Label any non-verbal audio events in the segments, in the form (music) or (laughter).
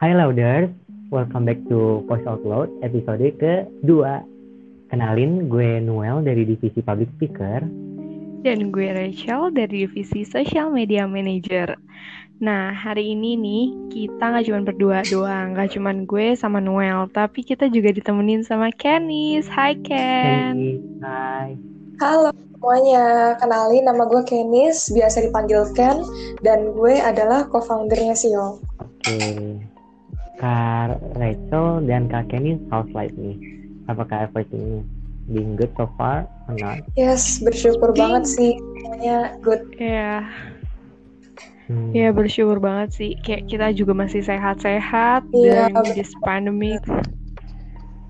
Hai Louders, welcome back to Voice Out Loud episode ke-2. Kenalin, gue Noel dari Divisi Public Speaker. Dan gue Rachel dari Divisi Social Media Manager. Nah, hari ini nih, kita nggak cuma berdua doang. Nggak cuma gue sama Noel, tapi kita juga ditemenin sama Kenis. Hai, Ken. Hey, hai. Halo semuanya, kenalin nama gue Kenis, biasa dipanggil Ken, dan gue adalah co-foundernya Sio. Oke. Kak Rachel dan Kak Kenny how's life nih? Apakah everything being good so far or not? Yes, bersyukur banget sih, semuanya good. Iya, Hmm. ya bersyukur banget sih. Kayak kita juga masih sehat-sehat Iya, dan this pandemic.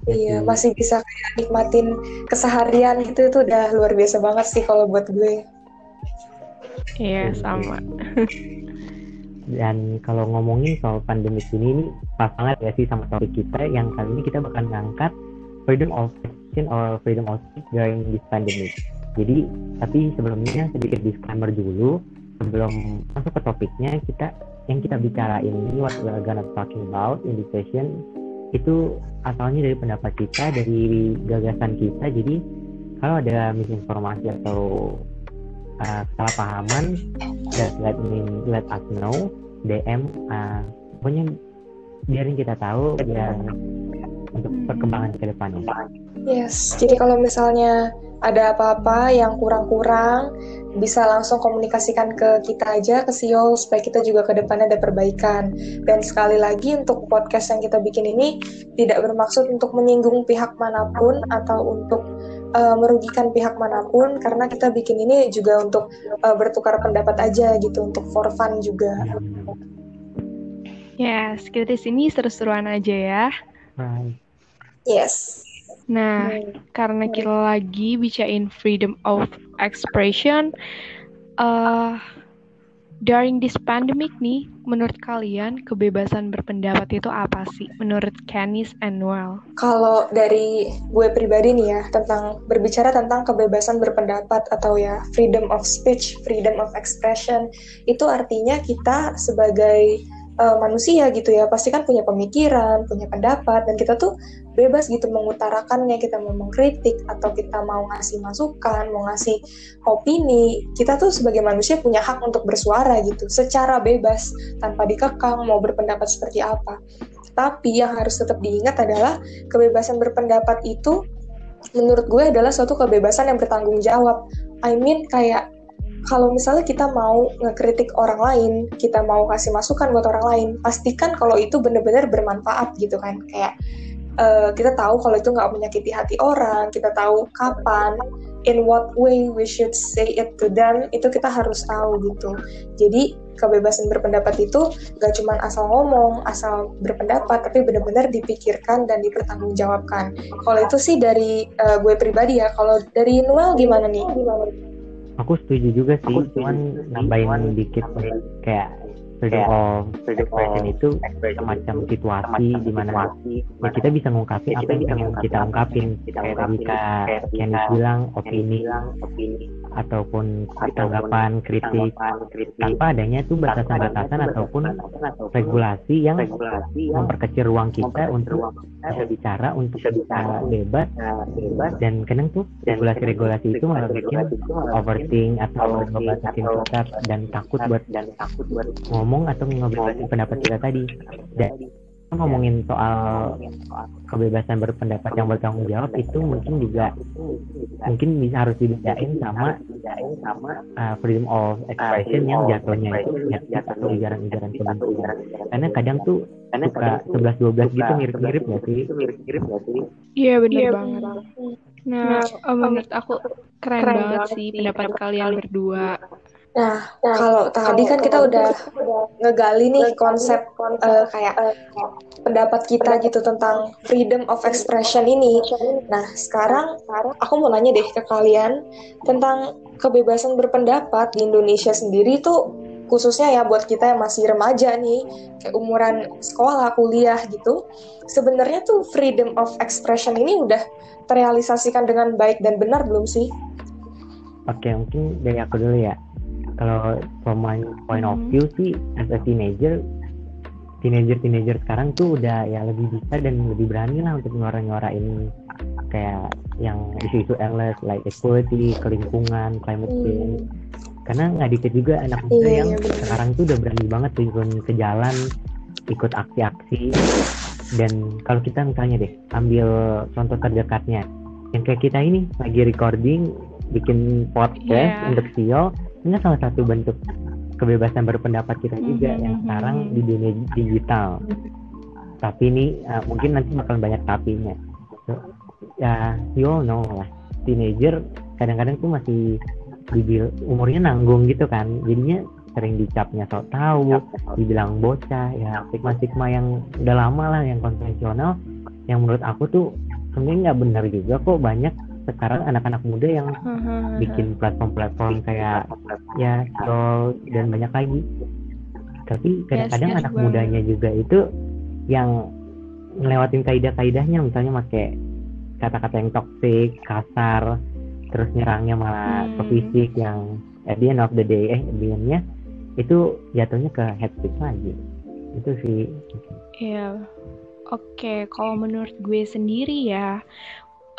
Iya, masih bisa kayak nikmatin keseharian gitu, itu udah luar biasa banget sih kalau buat gue. Iya, sama. (laughs) Dan kalau ngomongin soal pandemi ini, ini pas banget ya sih sama topik kita yang kali ini kita bakal ngangkat freedom of expression or freedom of speech during this pandemic. Jadi, tapi sebelumnya sedikit disclaimer dulu sebelum masuk ke topiknya kita yang kita bicarain ini what we're gonna talking about in this session itu asalnya dari pendapat kita dari gagasan kita jadi kalau ada misinformasi atau uh, kesalahpahaman just let me let us know DM uh, pokoknya biarin kita tahu biar untuk perkembangan ke depannya Yes, jadi kalau misalnya ada apa-apa yang kurang-kurang, bisa langsung komunikasikan ke kita aja, ke Sio, supaya kita juga ke depannya ada perbaikan. Dan sekali lagi untuk podcast yang kita bikin ini tidak bermaksud untuk menyinggung pihak mana pun atau untuk uh, merugikan pihak mana pun, karena kita bikin ini juga untuk uh, bertukar pendapat aja gitu, untuk for fun juga. Ya. Yes, kita di sini seru-seruan aja ya. right Yes. Nah, karena kita lagi bicarain freedom of expression, uh, during this pandemic nih, menurut kalian kebebasan berpendapat itu apa sih? Menurut Kenis and Noel? Kalau dari gue pribadi nih ya, tentang berbicara tentang kebebasan berpendapat atau ya freedom of speech, freedom of expression, itu artinya kita sebagai uh, manusia gitu ya, pasti kan punya pemikiran, punya pendapat, dan kita tuh bebas gitu mengutarakannya, kita mau mengkritik atau kita mau ngasih masukan, mau ngasih opini, kita tuh sebagai manusia punya hak untuk bersuara gitu, secara bebas, tanpa dikekang, mau berpendapat seperti apa. Tapi yang harus tetap diingat adalah kebebasan berpendapat itu menurut gue adalah suatu kebebasan yang bertanggung jawab. I mean kayak kalau misalnya kita mau ngekritik orang lain, kita mau kasih masukan buat orang lain, pastikan kalau itu benar-benar bermanfaat gitu kan. Kayak uh, kita tahu kalau itu nggak menyakiti hati orang, kita tahu kapan, in what way we should say it to them, itu kita harus tahu gitu. Jadi kebebasan berpendapat itu gak cuma asal ngomong, asal berpendapat, tapi benar-benar dipikirkan dan dipertanggungjawabkan. Kalau itu sih dari uh, gue pribadi ya. Kalau dari Noel gimana nih? Gimana? aku setuju juga sih cuman nambahin dikit kayak freedom of expression itu semacam situasi di mana ya kita bisa ngungkapin apa yang pengen kita ungkapin. kayak tadi kak Kenny bilang opini ataupun tanggapan kritik tanpa adanya tuh batasan-batasan ataupun regulasi yang memperkecil ruang kita untuk bisa bicara untuk bisa bebas. dan kadang tuh regulasi-regulasi itu malah bikin overthink atau ngebatasin kita dan takut buat dan takut buat ngomong atau ngebebasin pendapat kita tadi? Dan ngomongin soal kebebasan berpendapat yang bertanggung jawab itu mungkin juga mungkin bisa harus dibedain sama uh, freedom of expression yang jatuhnya itu ya atau ujaran-ujaran kebencian. karena kadang tuh suka 11-12 gitu mirip-mirip gak sih? Iya benar banget. Nah, uh, menurut aku keren, banget sih pendapat kalian. berdua. Nah, kalau tadi kan kita udah ngegali nih konsep uh, kayak pendapat kita gitu tentang freedom of expression ini. Nah, sekarang aku mau nanya deh ke kalian tentang kebebasan berpendapat di Indonesia sendiri tuh khususnya ya buat kita yang masih remaja nih, kayak umuran sekolah, kuliah gitu. Sebenarnya tuh freedom of expression ini udah terrealisasikan dengan baik dan benar belum sih? Oke, mungkin dari aku dulu ya. Kalau from my point of view sih, as a teenager, teenager-teenager sekarang tuh udah ya lebih bisa dan lebih berani lah untuk nyuara-nyuarain kayak yang isu-isu endless like equality, kelingkungan, climate Hmm. change. Karena nggak dikit juga anak muda Iya, yang iya, benar. sekarang tuh udah berani banget turun ke jalan, ikut aksi-aksi. Dan kalau kita misalnya deh ambil contoh terdekatnya, yang kayak kita ini lagi recording, bikin podcast Iya. untuk SEO, ini salah satu bentuk kebebasan berpendapat kita juga Mhm, yang mhm, sekarang mhm. di dunia digital. Tapi ini uh, mungkin nanti bakal banyak tapinya. So, ya, you all know lah, teenager kadang-kadang tuh masih dibil umurnya nanggung gitu kan, jadinya sering dicapnya sok tahu, dibilang bocah, ya stigma-stigma yang udah lama lah yang konvensional, yang menurut aku tuh sebenarnya nggak benar juga kok banyak sekarang anak-anak muda yang bikin platform-platform kayak ya scroll dan banyak lagi tapi kadang-kadang yes anak mudanya juga itu yang ngelewatin kaidah-kaidahnya misalnya pakai kata-kata yang toxic kasar terus nyerangnya malah ke Hmm. fisik yang at the end of the day eh at the end-nya itu jatuhnya ke head speech lagi itu sih Iya. Oke, kalau menurut gue sendiri ya,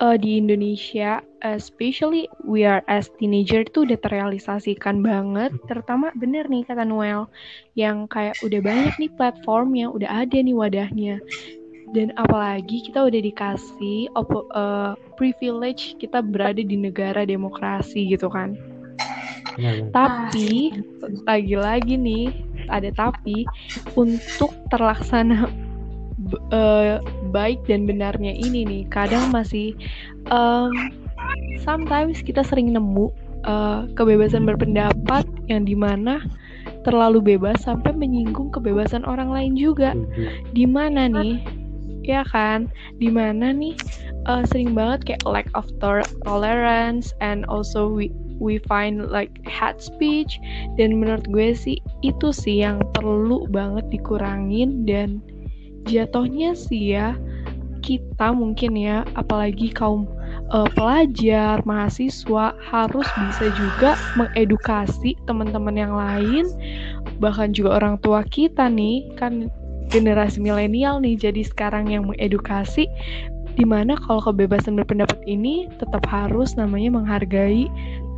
eh, di Indonesia, especially we are as teenager tuh udah terrealisasikan banget, terutama bener nih kata Noel, yang kayak udah banyak nih platformnya, udah ada nih wadahnya. Dan apalagi kita udah dikasih opo- eh, privilege kita berada di negara demokrasi gitu kan. benar Tapi lagi-lagi nih ada tapi untuk terlaksana eh, baik dan benarnya ini nih. Kadang masih em, sometimes kita sering nemu eh, kebebasan berpendapat yang di mana terlalu bebas sampai menyinggung kebebasan orang lain juga. Setuju. di mana nih ya kan? Di mana nih uh, sering banget kayak lack of tolerance and also we we find like hate speech. Dan menurut gue sih itu sih yang perlu banget dikurangin dan jatuhnya sih ya kita mungkin ya apalagi kaum uh, pelajar mahasiswa harus bisa juga mengedukasi teman-teman yang lain bahkan juga orang tua kita nih kan generasi milenial nih jadi sekarang yang mengedukasi di mana kalau kebebasan berpendapat ini tetap harus namanya menghargai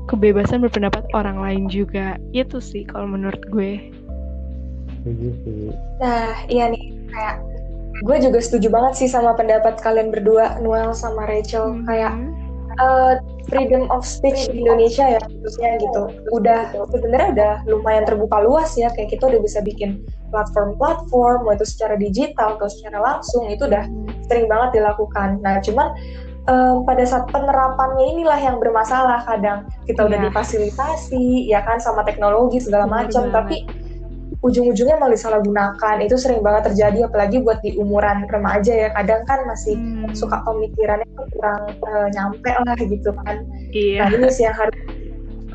kebebasan berpendapat orang lain juga. Itu sih kalau menurut gue. Setuju sih. Nah, iya nih, kayak gue juga setuju banget sih sama pendapat kalian berdua, Noel sama Rachel. Kayak Mhm. eh, freedom of speech di Indonesia ya, khususnya gitu. Udah sebenarnya udah lumayan terbuka luas ya, kayak kita udah bisa bikin platform-platform, mau itu secara digital atau secara langsung, itu udah sering banget dilakukan. Nah, cuman em, pada saat penerapannya inilah yang bermasalah kadang kita udah Iya. difasilitasi ya kan sama teknologi segala macam tapi ujung-ujungnya malah disalahgunakan. Itu sering banget terjadi apalagi buat di umuran remaja ya. Kadang kan masih Hmm, suka pemikirannya kurang eh, nyampe lah gitu kan. Iya. Nah ini sih yang harus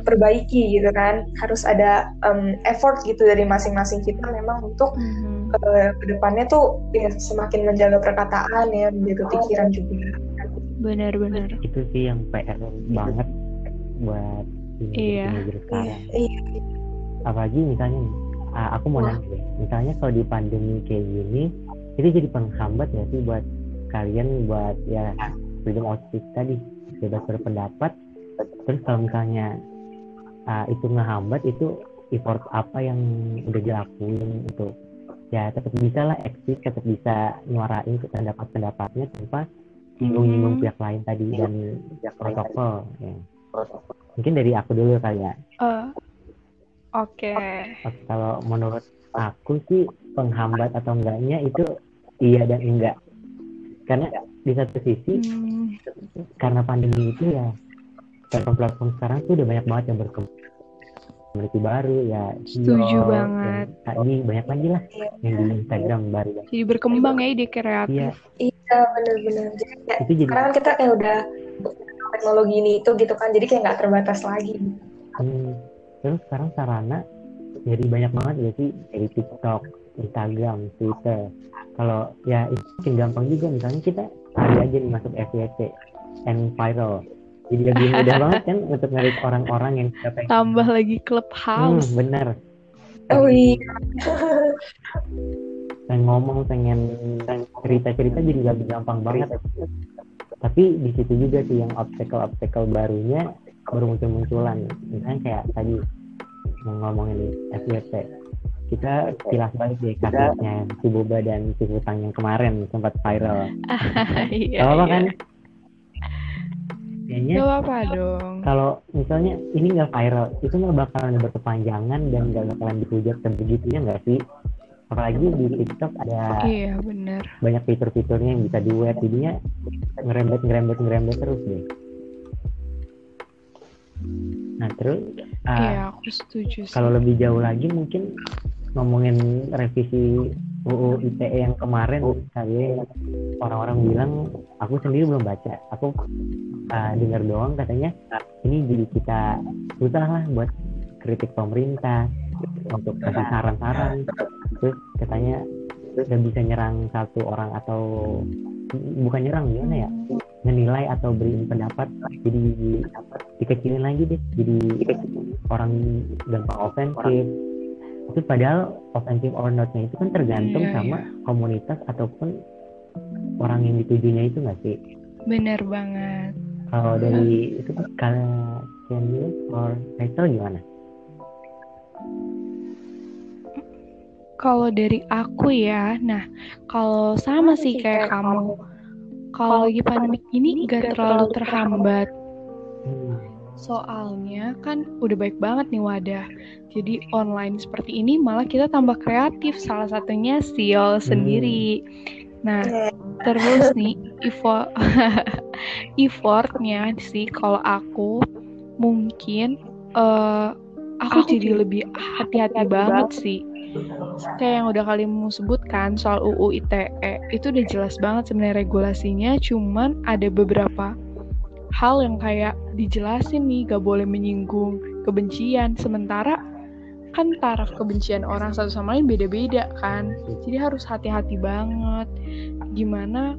perbaiki gitu kan. Harus ada em, effort gitu dari masing-masing kita memang untuk Mhm. eh, ke depannya tuh ya, semakin menjaga perkataan ya menjaga pikiran juga. Benar-benar itu sih yang PR banget buat Iya. sekarang. Iya. Apalagi misalnya nih, ah, aku mau nanya deh. Misalnya kalau di pandemi kayak gini itu jadi penghambat ya sih buat kalian buat ya freedom of speech tadi bebas berpendapat? Terus kalau misalnya ah, itu ngehambat itu effort apa yang udah dilakuin untuk ya tetap bisa lah eksis tetap bisa nyuarain pendapat-pendapatnya tanpa Mhm. nyinggung-nyinggung pihak lain tadi dan pihak protokol ya. mungkin dari aku dulu kali ya. Eh, oke. Oke, kalau menurut aku sih penghambat atau enggaknya itu iya dan enggak. Karena di satu sisi Hmm, karena pandemi itu ya platform-platform sekarang tuh udah banyak banget yang berkembang. Community baru ya Setuju banget. dan KI banyak lagi lah yang di Instagram baru. Jadi berkembang ya ide Iya, kreatif iya jadi kayak itu jadi sekarang kan kita kayak udah teknologi ini itu gitu kan jadi kayak nggak terbatas lagi. Hmm, terus sekarang sarana jadi banyak banget ya sih dari TikTok, Instagram, Twitter. Kalau ya itu makin gampang juga misalnya kita hari aja nih masuk FYP and viral. Jadi lebih mudah (laughs) banget kan untuk ngerik orang-orang yang kita pengen. tambah lagi Hmm, clubhouse bener. oh iya pengen ngomong pengen cerita cerita jadi gak gampang banget tapi di situ juga sih yang obstacle obstacle barunya baru muncul munculan misalnya kayak tadi ngomongin FYP kita kilas balik deh kasusnya si Boba dan si Hutang yang kemarin sempat viral. (laughs) iya, apa iya. kan? Kayaknya Gak apa dong. kalau misalnya ini nggak viral, itu nggak bakalan berkepanjangan dan nggak bakalan dihujat sebegitunya nggak sih? Apalagi di TikTok ada Iya bener. banyak fitur-fiturnya yang bisa duet, jadinya ngerembet ngerembet ngerembet terus deh. Nah terus ah, Iya aku setuju sih. kalau lebih jauh lagi mungkin ngomongin revisi UU ITE yang kemarin kali orang-orang bilang aku sendiri belum baca. Aku uh, dengar doang katanya ini jadi kita susah lah buat kritik pemerintah untuk kasih saran-saran. Terus katanya udah bisa nyerang satu orang atau bukan nyerang gimana ya menilai atau beri pendapat jadi dikecilin lagi deh jadi orang gampang ofensif itu padahal offensive or not-nya itu kan tergantung Iya, sama komunitas ataupun orang yang ditujunya itu nggak sih Bener banget. kalau dari itu kalau Daniel or Rachel gimana? Kalau dari aku ya, nah kalau sama sih kayak kamu. Kalau lagi pandemi ini gak terlalu terhambat. Hmm. Soalnya kan udah baik banget nih wadah. Jadi online seperti ini malah kita tambah kreatif. Salah satunya Siol sendiri. Nah, terus nih effort (laughs) effortnya sih kalau aku mungkin eh aku jadi lebih hati-hati banget sih. Kayak yang udah kalian sebutkan soal UU ITE itu udah jelas banget sebenarnya regulasinya, cuman ada beberapa hal yang kayak dijelasin nih gak boleh menyinggung kebencian. Sementara kan taraf kebencian orang satu sama lain beda-beda kan. Jadi harus hati-hati banget. Gimana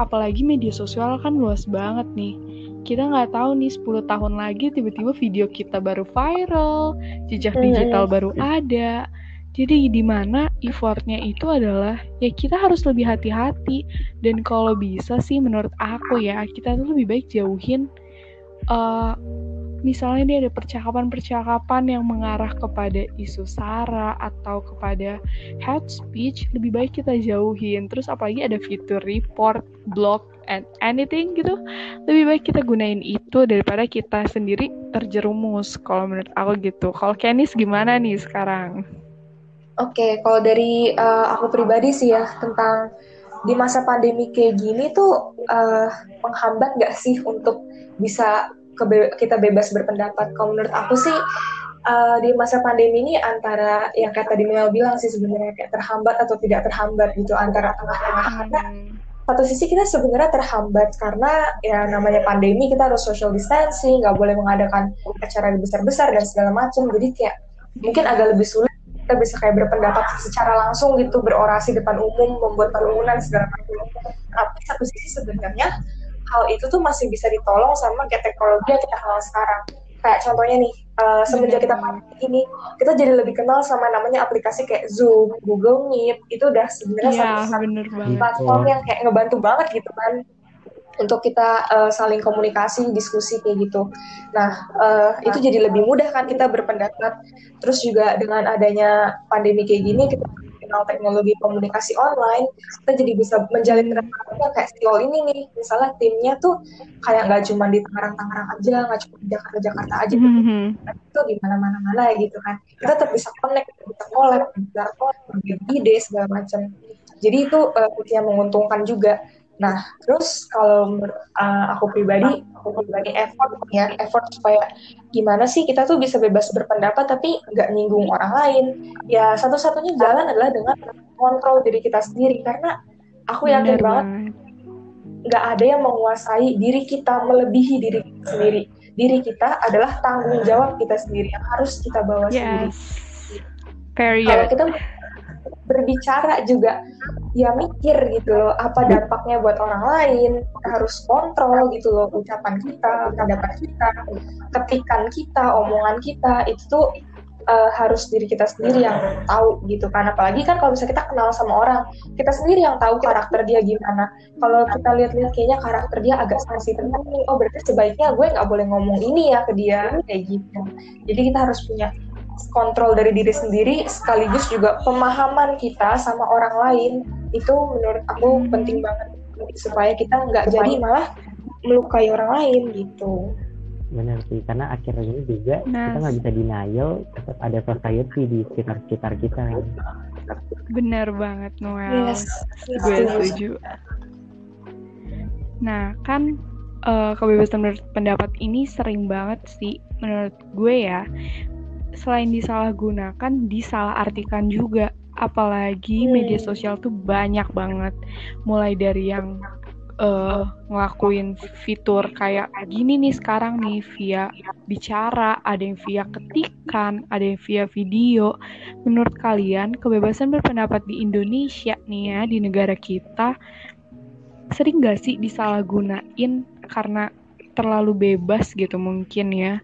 apalagi media sosial kan luas banget nih. Kita nggak tahu nih 10 tahun lagi tiba-tiba video kita baru viral jejak digital baru ada jadi di mana effortnya itu adalah ya kita harus lebih hati-hati. Dan kalau bisa sih menurut aku ya kita tuh lebih baik jauhin uh, misalnya dia ada percakapan-percakapan yang mengarah kepada isu sara atau kepada hate speech lebih baik kita jauhin. Terus apalagi ada fitur report block and anything gitu lebih baik kita gunain itu daripada kita sendiri terjerumus kalau menurut aku gitu. Kalau Kenis gimana nih sekarang Oke, kalau dari uh, aku pribadi sih ya tentang di masa pandemi kayak gini tuh uh, menghambat nggak sih untuk bisa kebe kita bebas berpendapat? Kalau menurut aku sih uh, di masa pandemi ini antara yang kayak tadi Mel bilang sih sebenarnya kayak terhambat atau tidak terhambat gitu antara tengah-tengah. Karena satu sisi kita sebenarnya terhambat karena ya namanya pandemi kita harus social distancing nggak boleh mengadakan acara besar-besar dan segala macam. Jadi kayak mungkin agak lebih sulit kita bisa kayak berpendapat secara langsung gitu berorasi depan umum membuat kerumunan segala macam. Tapi satu sisi sebenarnya hal itu tuh masih bisa ditolong sama kayak teknologi yang kita kenal sekarang. Kayak contohnya nih uh, semenjak kita pandemi ini kita jadi lebih kenal sama namanya aplikasi kayak Zoom, Google Meet. Itu udah sebenarnya ya, satu platform yang kayak ngebantu banget gitu kan untuk kita uh, saling komunikasi, diskusi kayak gitu. Nah, uh, itu jadi lebih mudah kan kita berpendapat. Terus juga dengan adanya pandemi kayak gini, kita kenal teknologi komunikasi online, kita jadi bisa menjalin relasi kayak Stiol ini nih. Misalnya timnya tuh kayak nggak cuma di Tangerang-Tangerang aja, nggak cuma di Jakarta-Jakarta aja, Mm -hmm. itu di mana-mana gitu kan. Kita tetap bisa connect, bisa collab, bisa berbagi ide segala macam. Jadi itu uh, yang menguntungkan juga. Nah, terus kalau uh, aku pribadi, aku pribadi effort ya, effort supaya gimana sih kita tuh bisa bebas berpendapat tapi nggak nyinggung orang lain. Ya satu-satunya jalan adalah dengan kontrol diri kita sendiri karena aku yakin Bener banget nggak ada yang menguasai diri kita melebihi diri kita sendiri. Diri kita adalah tanggung jawab kita sendiri yang harus kita bawa sendiri. Yes. Period. Kalau kita berbicara juga ya mikir gitu loh apa dampaknya buat orang lain kita harus kontrol gitu loh ucapan kita pendapat kita ketikan kita omongan kita itu tuh uh, harus diri kita sendiri yang tahu gitu kan. Apalagi kan kalau misalnya kita kenal sama orang kita sendiri yang tahu karakter dia gimana. Kalau kita lihat-lihat kayaknya karakter dia agak sensitif nih oh berarti sebaiknya gue nggak boleh ngomong ini ya ke dia kayak gitu. Jadi kita harus punya kontrol dari diri sendiri sekaligus juga pemahaman kita sama orang lain itu menurut aku hmm. penting banget supaya kita nggak jadi malah melukai orang lain gitu benar sih karena akhirnya ini juga nah. kita nggak bisa denial tetap ada society di sekitar sekitar kita benar banget Noel yes. gue setuju nah kan uh, kebebasan berpendapat ini sering banget sih menurut gue ya selain disalahgunakan disalahartikan juga. Apalagi media sosial tuh banyak banget. Mulai dari yang uh, ngelakuin fitur kayak gini nih sekarang nih via bicara, ada yang via ketikan, ada yang via video. Menurut kalian kebebasan berpendapat di Indonesia nih ya di negara kita sering gak sih disalahgunain karena terlalu bebas gitu mungkin ya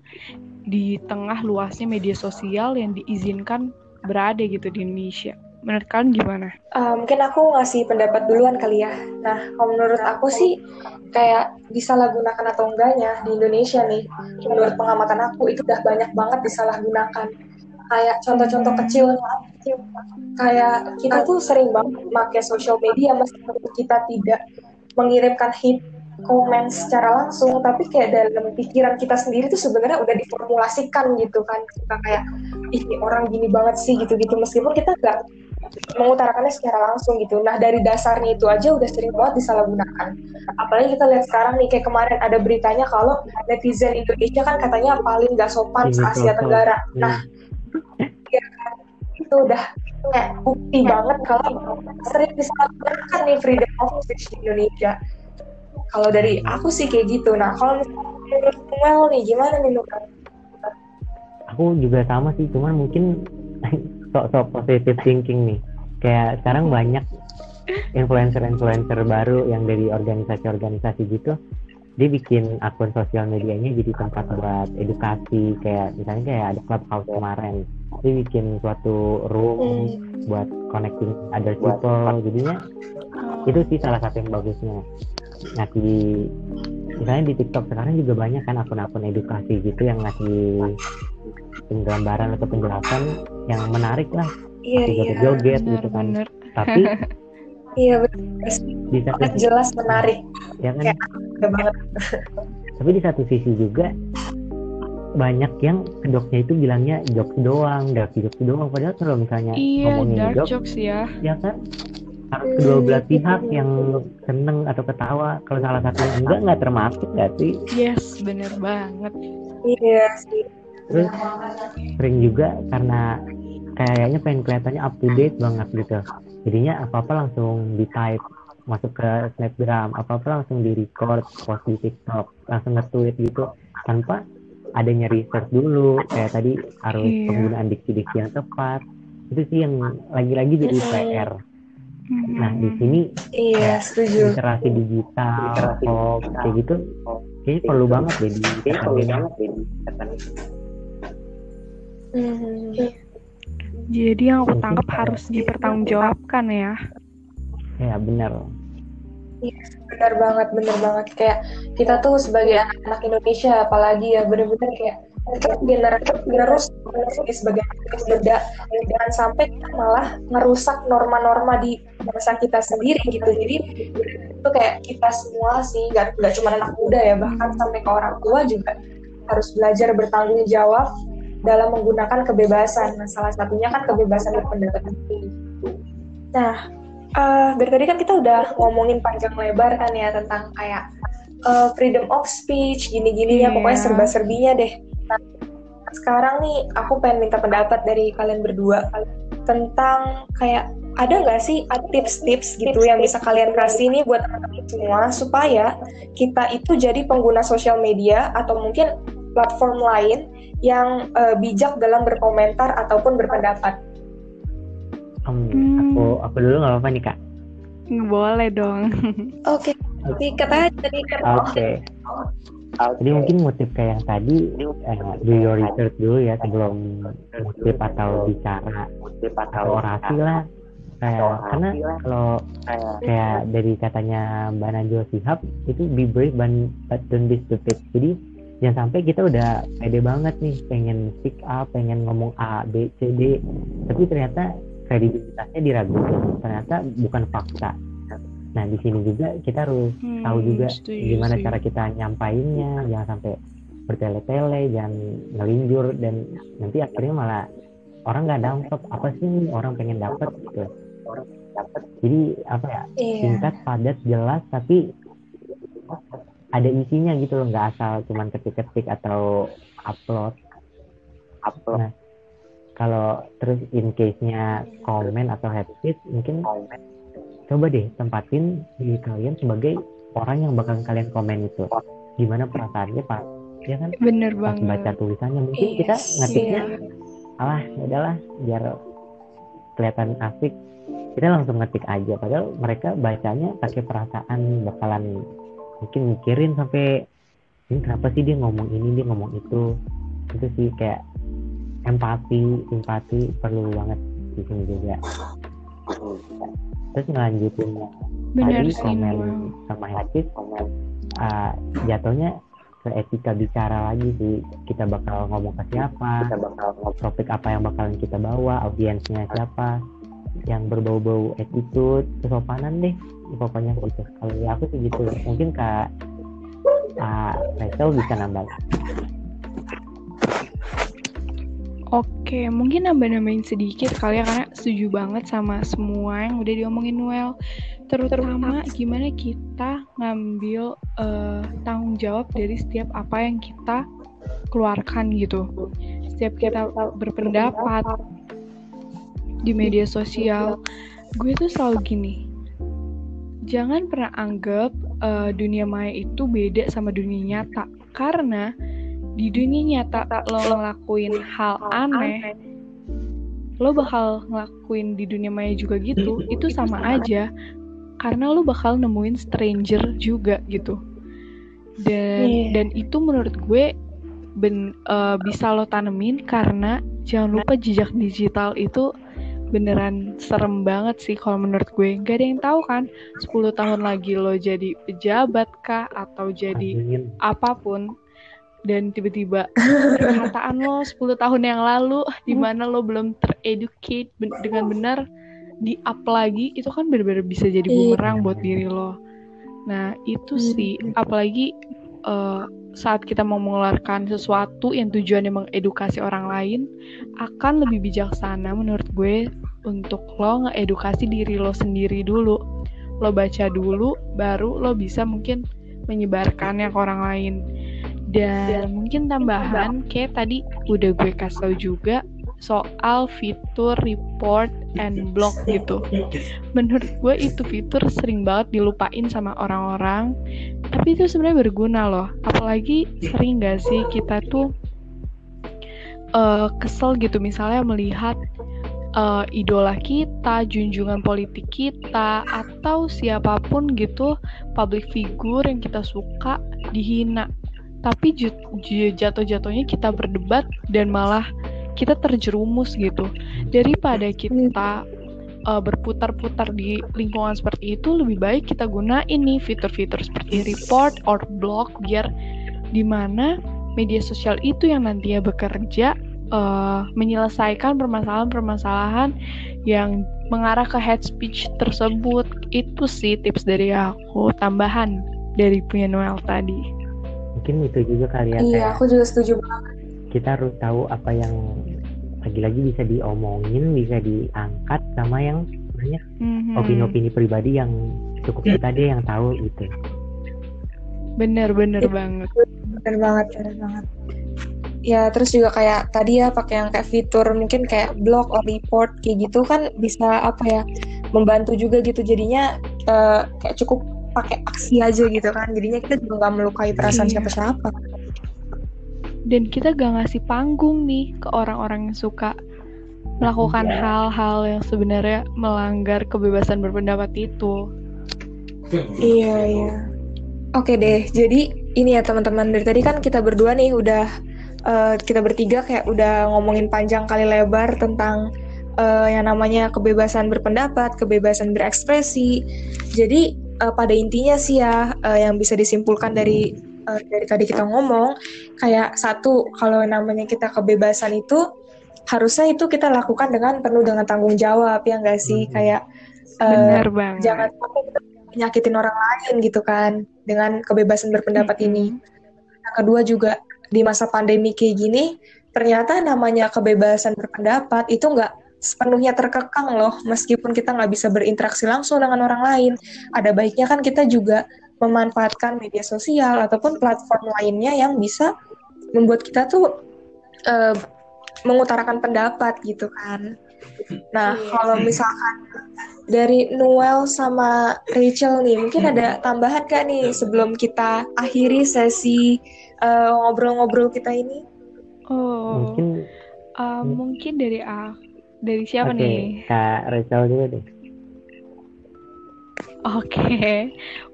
di tengah luasnya media sosial yang diizinkan berada gitu di Indonesia menurut kalian gimana? Uh, mungkin aku ngasih pendapat duluan kali ya. Nah, kalau menurut aku sih kayak disalahgunakan atau enggaknya di Indonesia nih, menurut pengamatan aku itu udah banyak banget disalahgunakan. Kayak contoh-contoh kecil, kayak kita tuh sering banget pakai social media meskipun kita tidak mengirimkan hit komen secara langsung tapi kayak dalam pikiran kita sendiri tuh sebenarnya udah diformulasikan gitu kan kita kayak ih orang gini banget sih gitu-gitu meskipun kita nggak mengutarakannya secara langsung gitu. Nah dari dasarnya itu aja udah sering banget disalahgunakan. Apalagi kita lihat sekarang nih kayak kemarin ada beritanya kalau netizen Indonesia kan katanya paling gak sopan se Asia Tenggara. Iya. Nah ya, itu udah kayak bukti banget kalau sering disalahgunakan nih freedom of speech di Indonesia. Kalau dari aku sih kayak gitu. Nah kalau menurut Mel nih gimana nih Aku juga sama sih, cuman mungkin (laughs) sok-sok positive thinking nih. Kayak sekarang banyak influencer-influencer baru yang dari organisasi-organisasi gitu dia bikin akun sosial medianya jadi tempat buat edukasi. Kayak misalnya kayak ada clubhouse kemarin dia bikin suatu room hmm. buat connecting other people. Jadinya itu sih salah satu yang bagusnya nah di misalnya di TikTok sekarang juga banyak kan akun-akun edukasi gitu yang ngasih penggambaran atau penjelasan yang menarik lah. Iya, iya, joget gitu kan. bener. tapi (laughs) iya benar. Di satu jelas menarik. Ya kan? Kayak, banget. (laughs) Tapi di satu sisi juga banyak yang kedoknya itu bilangnya jokes doang, dark jokes doang. Padahal kalau misalnya iya, ngomongin dark jokes, jokes ya, ya kan harus kedua belah pihak yang seneng atau ketawa. Kalau salah satu enggak nggak termasuk nggak sih? Yes, bener banget. Iya sih terus sering juga karena kayaknya pengen kelihatannya up to date banget gitu jadinya apa apa langsung di type masuk ke snapgram apa apa langsung di record post di tiktok langsung nge-tweet gitu tanpa adanya research dulu kayak tadi harus yeah. penggunaan diksi-diksi yang tepat itu sih yang lagi-lagi jadi PR nah di sini iya setuju literasi digital literasi kayak gitu kayaknya perlu banget jadi perlu banget jadi Hmm. Jadi yang aku tangkap harus dipertanggungjawabkan ya. Ya benar. Iya benar banget, benar banget. Kayak kita tuh sebagai anak-anak Indonesia, apalagi ya benar-benar kayak kita generasi terus sebagai anak muda jangan sampai kita malah ngerusak norma-norma di bangsa kita sendiri gitu jadi itu kayak kita semua sih nggak nggak cuma anak muda ya bahkan sampai ke orang tua juga harus belajar bertanggung jawab dalam menggunakan kebebasan. Nah, salah satunya kan kebebasan berpendapat itu. Nah, uh, dari tadi kan kita udah ngomongin panjang lebar kan ya tentang kayak uh, freedom of speech, gini-gini yeah. ya, pokoknya serba-serbinya deh. Nah, sekarang nih aku pengen minta pendapat dari kalian berdua tentang kayak ada nggak sih tips-tips gitu yang bisa kalian kasih nih buat teman-teman semua supaya kita itu jadi pengguna sosial media atau mungkin platform lain yang uh, bijak dalam berkomentar ataupun berpendapat. Um, hmm. Aku aku dulu nggak apa-apa nih kak. Boleh dong. Oke, okay. kata aja nih Oke. Okay. Jadi mungkin motif kayak yang tadi eh, do your research dulu ya sebelum motif atau bicara atau orasi lah. Kayak karena kalau kayak dari katanya Mbak Najwa Sihab itu be brave but don't be stupid. Jadi jangan sampai kita udah pede banget nih pengen speak up pengen ngomong A B C D. Tapi ternyata kredibilitasnya diragukan. Ternyata bukan fakta nah di sini juga kita harus hmm, tahu juga setuju, gimana setuju. cara kita nyampainnya jangan sampai bertele-tele jangan ngelinjur dan nanti akhirnya malah orang nggak dapat apa sih orang pengen dapat gitu jadi apa ya iya. singkat padat jelas tapi ada isinya gitu loh nggak asal cuman ketik-ketik atau upload upload nah, kalau terus in case-nya komen atau head speech mungkin komen. Coba deh tempatin diri kalian sebagai orang yang bakal kalian komen itu. Gimana perasaannya pak? Ya kan? Bener pas banget. baca tulisannya mungkin yes, kita ngetiknya yeah. alah ya udahlah biar kelihatan asik. Kita langsung ngetik aja padahal mereka bacanya pakai perasaan bakalan mungkin mikirin sampai ini kenapa sih dia ngomong ini dia ngomong itu? Itu sih kayak empati simpati perlu banget di sini juga terus ngelanjutin tadi komen sama Hafiz uh, jatuhnya ke etika bicara lagi sih. Kita bakal ngomong ke siapa kita bakal topik apa yang bakalan kita bawa audiensnya siapa yang berbau-bau attitude kesopanan deh pokoknya gitu. Kalau ya aku sih gitu. Mungkin kak uh, Rachel bisa nambah Oke, mungkin nambah-nambahin sedikit kali ya karena setuju banget sama semua yang udah diomongin Noel. Terutama gimana kita ngambil uh, tanggung jawab dari setiap apa yang kita keluarkan gitu. Setiap kita berpendapat di media sosial, gue tuh selalu gini. Jangan pernah anggap uh, dunia maya itu beda sama dunia nyata karena di dunia nyata lo ngelakuin hal aneh lo bakal ngelakuin di dunia maya juga gitu (laughs) itu sama aja. Karena lo bakal nemuin stranger juga gitu. Dan yeah. dan itu menurut gue ben, uh, bisa lo tanemin karena jangan lupa jejak digital itu beneran serem banget sih kalau menurut gue. Gak ada yang tahu kan 10 tahun lagi lo jadi pejabat kah atau jadi apa pun dan tiba-tiba (laughs) perkataan lo 10 tahun yang lalu di mana lo belum tereducate ben dengan benar di up lagi itu kan benar-benar bisa jadi iya. bumerang buat diri lo. Nah, itu sih apalagi uh, saat kita mau mengeluarkan sesuatu yang tujuannya mengedukasi orang lain akan lebih bijaksana menurut gue untuk lo ngedukasi diri lo sendiri dulu. Lo baca dulu baru lo bisa mungkin menyebarkannya ke orang lain dan mungkin tambahan kayak tadi udah gue kasih tau juga soal fitur report and block gitu. Menurut gue itu fitur sering banget dilupain sama orang-orang. Tapi itu sebenarnya berguna loh. Apalagi sering gak sih kita tuh uh, kesel gitu misalnya melihat uh, idola kita, junjungan politik kita, atau siapa pun gitu public figure yang kita suka dihina tapi jatuh-jatuhnya kita berdebat dan malah kita terjerumus gitu. Daripada kita uh, berputar-putar di lingkungan seperti itu lebih baik kita gunain nih fitur-fitur seperti report or blog biar di mana media sosial itu yang nantinya bekerja uh, menyelesaikan permasalahan-permasalahan yang mengarah ke head speech tersebut. Itu sih tips dari aku tambahan dari punya Noel tadi mungkin itu juga kali ya iya aku juga setuju banget. Kita harus tahu apa yang lagi-lagi bisa diomongin bisa diangkat sama yang banyak mm-hmm. opini-opini pribadi yang cukup kita deh yang tahu gitu. Bener-bener banget. Bener banget bener banget. Ya terus juga kayak tadi ya pakai yang kayak fitur mungkin kayak blog or report kayak gitu kan bisa apa ya membantu juga gitu. Jadinya uh, kayak cukup pakai aksi aja gitu kan jadinya kita juga nggak melukai perasaan iya. siapa-siapa dan kita gak ngasih panggung nih ke orang-orang yang suka melakukan iya. hal-hal yang sebenarnya melanggar kebebasan berpendapat itu iya iya oke deh jadi ini ya teman-teman dari tadi kan kita berdua nih udah uh, kita bertiga kayak udah ngomongin panjang kali lebar tentang uh, yang namanya kebebasan berpendapat, kebebasan berekspresi. Jadi uh, pada intinya sih ya uh, yang bisa disimpulkan dari uh, dari tadi kita ngomong kayak satu kalau namanya kita kebebasan itu harusnya itu kita lakukan dengan penuh dengan tanggung jawab ya enggak sih hmm. kayak uh, banget. jangan sampai kita nyakitin orang lain gitu kan dengan kebebasan berpendapat hmm. ini. Yang kedua juga di masa pandemi kayak gini ternyata namanya kebebasan berpendapat itu enggak sepenuhnya terkekang loh meskipun kita nggak bisa berinteraksi langsung dengan orang lain ada baiknya kan kita juga memanfaatkan media sosial ataupun platform lainnya yang bisa membuat kita tuh uh, mengutarakan pendapat gitu kan. Nah, iya. kalau misalkan dari Noel sama Rachel nih, mungkin ada tambahan gak nih sebelum kita akhiri sesi eh, ngobrol-ngobrol uh, kita ini? Oh, mungkin uh, mungkin dari A, dari siapa okay, nih? Kak Rachel dulu deh. Oke, okay.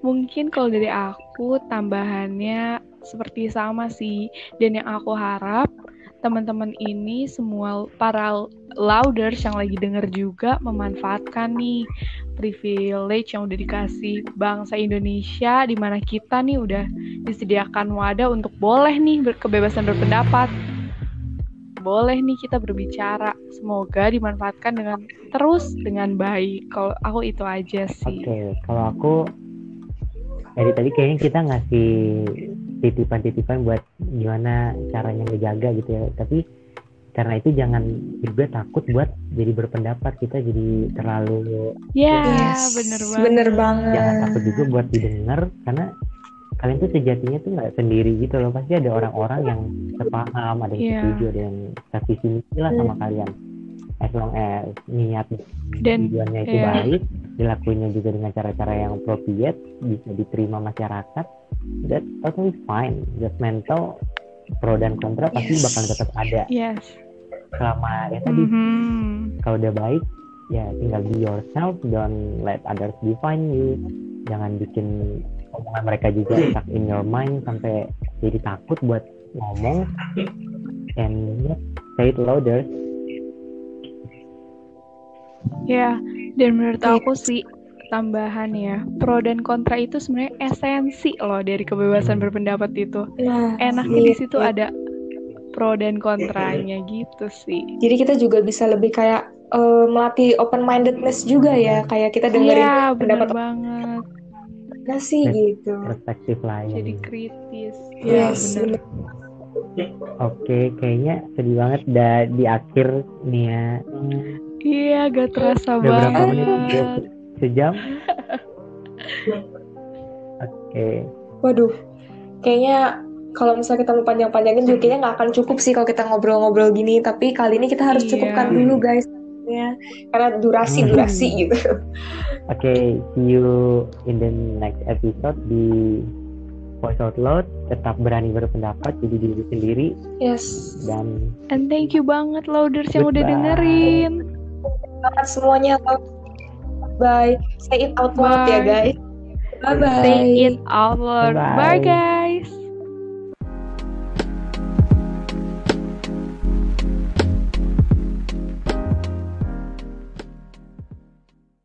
mungkin kalau dari aku tambahannya seperti sama sih, dan yang aku harap teman-teman ini semua para louders yang lagi denger juga memanfaatkan nih privilege yang udah dikasih bangsa Indonesia di mana kita nih udah disediakan wadah untuk boleh nih kebebasan berpendapat boleh nih kita berbicara. Semoga dimanfaatkan dengan terus dengan baik. Kalau aku itu aja sih. Oke okay. kalau aku dari tadi kayaknya kita ngasih titipan-titipan buat gimana caranya ngejaga gitu ya. Tapi karena itu jangan juga takut buat jadi berpendapat. Kita jadi terlalu ya yes, bener banget. bener banget. Jangan takut juga buat didengar karena kalian tuh sejatinya tuh nggak sendiri gitu loh pasti ada orang-orang yang sepaham ada yang yeah. setuju ada yang sevisi misi lah sama kalian as long as niat dan tujuannya itu yeah. baik dilakuinnya juga dengan cara-cara yang appropriate bisa diterima masyarakat that totally fine just mental pro dan kontra pasti bakal tetap ada yes. selama ya tadi mm-hmm. kalau udah baik ya tinggal be yourself don't let others define you jangan bikin omongan mereka juga stuck in your mind sampai jadi takut buat ngomong. And yeah, say it louder. Ya dan menurut aku sih tambahan ya pro dan kontra itu sebenarnya esensi loh dari kebebasan berpendapat itu. Nah, enaknya iya, di situ iya. ada pro dan kontranya gitu sih. Jadi kita juga bisa lebih kayak uh, melatih open mindedness juga ya kayak kita dengerin ya, pendapat banget nah sih gitu perspektif lain jadi kritis ya, yes benar Oke, kayaknya sedih banget dah di akhir nih ya. Iya, gak terasa Udah banget. Berapa menit? sejam oke okay. waduh kayaknya kalau misalnya kita mau panjang-panjangin juga kayaknya nggak akan cukup sih kalau kita ngobrol-ngobrol gini tapi kali ini kita harus iya. cukupkan dulu guys ya karena durasi durasi hmm. gitu oke okay, see you in the next episode di voice out loud tetap berani berpendapat jadi diri sendiri yes dan and thank you banget louders yang udah dengerin banget semuanya Bye. Say it out loud ya guys. Bye bye. Say it out loud. Bye, bye guys.